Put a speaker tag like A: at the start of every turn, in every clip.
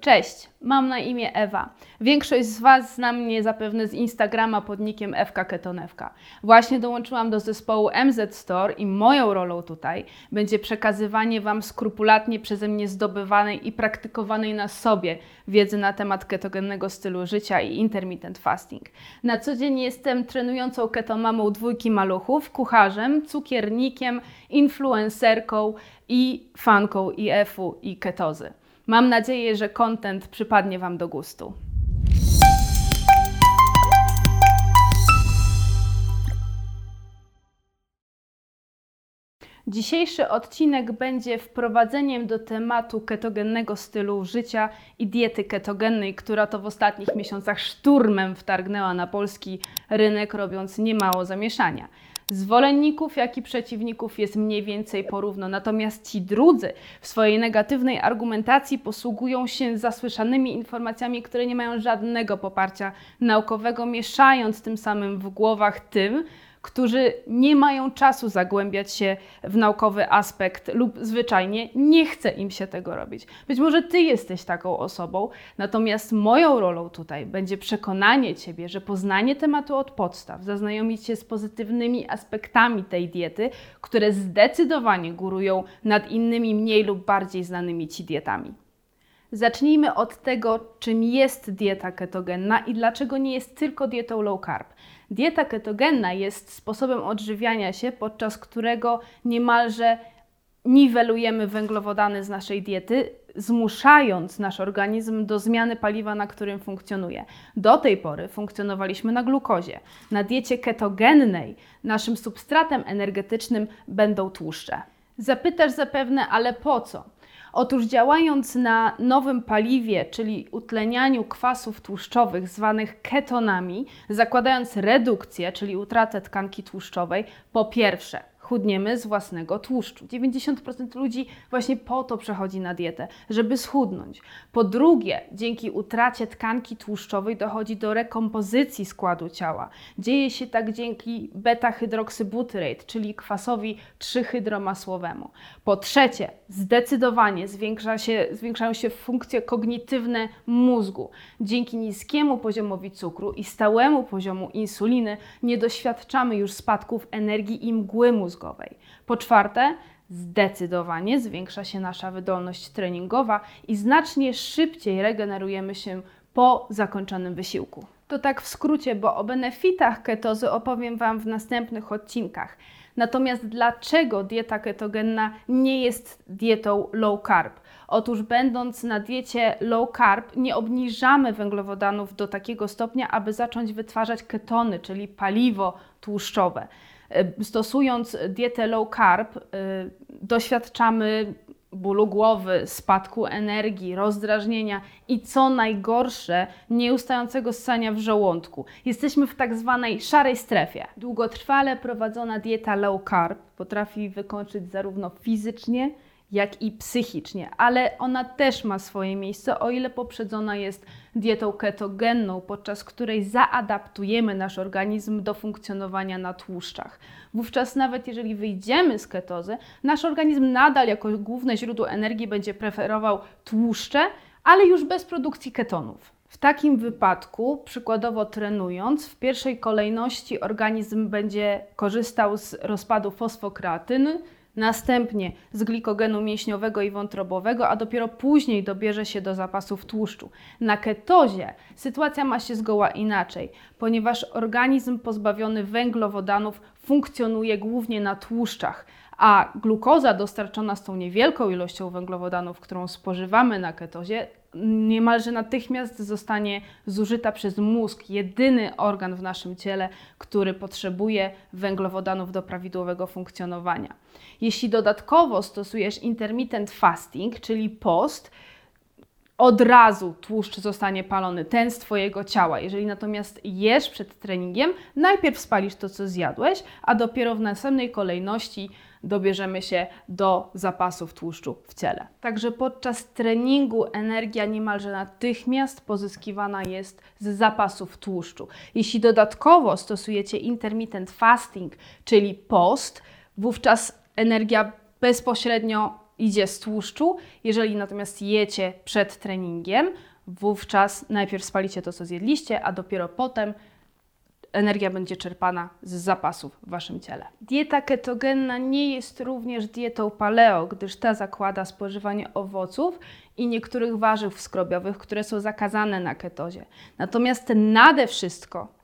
A: Cześć, mam na imię Ewa. Większość z Was zna mnie zapewne z Instagrama pod nickiem Ewka Ketonewka. Właśnie dołączyłam do zespołu MZ Store i moją rolą tutaj będzie przekazywanie Wam skrupulatnie przeze mnie zdobywanej i praktykowanej na sobie wiedzy na temat ketogennego stylu życia i intermittent fasting. Na co dzień jestem trenującą ketomamą dwójki maluchów, kucharzem, cukiernikiem, influencerką i fanką IF-u i ketozy. Mam nadzieję, że content przypadnie Wam do gustu. Dzisiejszy odcinek będzie wprowadzeniem do tematu ketogennego stylu życia i diety ketogennej, która to w ostatnich miesiącach szturmem wtargnęła na polski rynek, robiąc niemało zamieszania. Zwolenników, jak i przeciwników jest mniej więcej porówno, natomiast ci drudzy w swojej negatywnej argumentacji posługują się zasłyszanymi informacjami, które nie mają żadnego poparcia naukowego, mieszając tym samym w głowach tym, którzy nie mają czasu zagłębiać się w naukowy aspekt lub zwyczajnie nie chce im się tego robić. Być może ty jesteś taką osobą, natomiast moją rolą tutaj będzie przekonanie ciebie, że poznanie tematu od podstaw, zaznajomić się z pozytywnymi aspektami tej diety, które zdecydowanie górują nad innymi mniej lub bardziej znanymi ci dietami. Zacznijmy od tego, czym jest dieta ketogenna i dlaczego nie jest tylko dietą low carb. Dieta ketogenna jest sposobem odżywiania się, podczas którego niemalże niwelujemy węglowodany z naszej diety, zmuszając nasz organizm do zmiany paliwa, na którym funkcjonuje. Do tej pory funkcjonowaliśmy na glukozie. Na diecie ketogennej naszym substratem energetycznym będą tłuszcze. Zapytasz zapewne, ale po co? Otóż działając na nowym paliwie, czyli utlenianiu kwasów tłuszczowych zwanych ketonami, zakładając redukcję, czyli utratę tkanki tłuszczowej, po pierwsze chudniemy z własnego tłuszczu. 90% ludzi właśnie po to przechodzi na dietę, żeby schudnąć. Po drugie, dzięki utracie tkanki tłuszczowej dochodzi do rekompozycji składu ciała. Dzieje się tak dzięki beta-hydroksybutyrate, czyli kwasowi 3-hydromasłowemu. Po trzecie, zdecydowanie zwiększa się, zwiększają się funkcje kognitywne mózgu. Dzięki niskiemu poziomowi cukru i stałemu poziomu insuliny nie doświadczamy już spadków energii i mgły mózgowej mózgowej. Po czwarte, zdecydowanie zwiększa się nasza wydolność treningowa i znacznie szybciej regenerujemy się po zakończonym wysiłku. To tak w skrócie, bo o benefitach ketozy opowiem Wam w następnych odcinkach. Natomiast dlaczego dieta ketogenna nie jest dietą low carb? Otóż będąc na diecie low carb nie obniżamy węglowodanów do takiego stopnia, aby zacząć wytwarzać ketony, czyli paliwo tłuszczowe. E, stosując dietę low carb, e, doświadczamy bólu głowy, spadku energii, rozdrażnienia i co najgorsze, nieustającego ssania w żołądku. Jesteśmy w tak zwanej szarej strefie. Długotrwale prowadzona dieta low carb potrafi wykończyć zarówno fizycznie, jak i psychicznie, ale ona też ma swoje miejsce, o ile poprzedzona jest dietą ketogenną, podczas której zaadaptujemy nasz organizm do funkcjonowania na tłuszczach. Wówczas nawet jeżeli wyjdziemy z ketozy, nasz organizm nadal jako główne źródło energii będzie preferował tłuszcze, ale już bez produkcji ketonów. W takim wypadku, przykładowo trenując, w pierwszej kolejności organizm będzie korzystał z rozpadu fosfokreatyny, następnie z glikogenu mięśniowego i wątrobowego, a dopiero później dobierze się do zapasów tłuszczu. Na ketozie sytuacja ma się zgoła inaczej, ponieważ organizm pozbawiony węglowodanów funkcjonuje głównie na tłuszczach, a glukoza dostarczona z tą niewielką ilością węglowodanów, którą spożywamy na ketozie, niemalże natychmiast zostanie zużyta przez mózg, jedyny organ w naszym ciele, który potrzebuje węglowodanów do prawidłowego funkcjonowania. Jeśli dodatkowo stosujesz intermittent fasting, czyli post, od razu tłuszcz zostanie palony, ten z Twojego ciała. Jeżeli natomiast jesz przed treningiem, najpierw spalisz to, co zjadłeś, a dopiero w następnej kolejności dobierzemy się do zapasów tłuszczu w ciele. Także podczas treningu energia niemalże natychmiast pozyskiwana jest z zapasów tłuszczu. Jeśli dodatkowo stosujecie intermittent fasting, czyli post, wówczas energia bezpośrednio idzie z tłuszczu. Jeżeli natomiast jecie przed treningiem, wówczas najpierw spalicie to, co zjedliście, a dopiero potem energia będzie czerpana z zapasów w waszym ciele. Dieta ketogenna nie jest również dietą paleo, gdyż ta zakłada spożywanie owoców i niektórych warzyw skrobiowych, które są zakazane na ketozie. Natomiast nade wszystko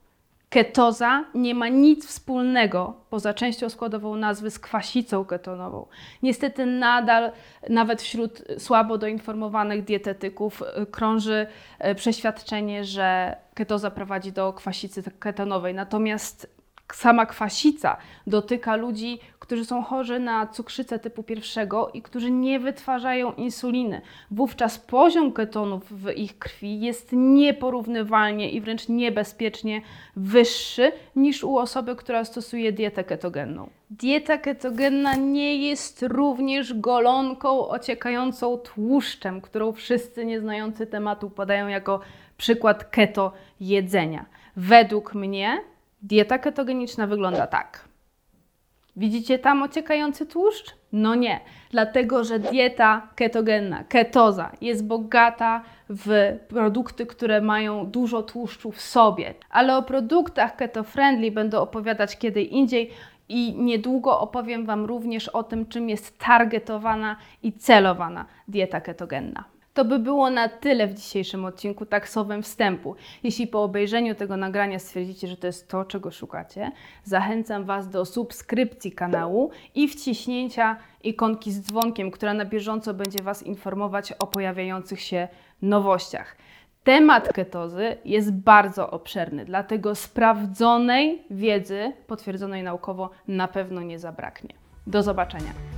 A: Ketoza nie ma nic wspólnego poza częścią składową nazwy z kwasicą ketonową. Niestety nadal nawet wśród słabo doinformowanych dietetyków y, krąży y, przeświadczenie, że ketoza prowadzi do kwasicy ketonowej. Natomiast sama kwasica dotyka ludzi, którzy są chorzy na cukrzycę typu pierwszego i którzy nie wytwarzają insuliny. Wówczas poziom ketonów w ich krwi jest nieporównywalnie i wręcz niebezpiecznie wyższy niż u osoby, która stosuje dietę ketogenną. Dieta ketogenna nie jest również golonką ociekającą tłuszczem, którą wszyscy nieznający tematu podają jako przykład keto jedzenia. Według mnie Dieta ketogeniczna wygląda tak. Widzicie tam ociekający tłuszcz? No nie, dlatego że dieta ketogenna, ketoza jest bogata w produkty, które mają dużo tłuszczu w sobie. Ale o produktach keto-friendly będę opowiadać kiedy indziej i niedługo opowiem Wam również o tym, czym jest targetowana i celowana dieta ketogenna. To by było na tyle w dzisiejszym odcinku taksowym wstępu. Jeśli po obejrzeniu tego nagrania stwierdzicie, że to jest to, czego szukacie, zachęcam Was do subskrypcji kanału i wciśnięcia ikonki z dzwonkiem, która na bieżąco będzie Was informować o pojawiających się nowościach. Temat ketozy jest bardzo obszerny, dlatego sprawdzonej wiedzy, potwierdzonej naukowo, na pewno nie zabraknie. Do zobaczenia.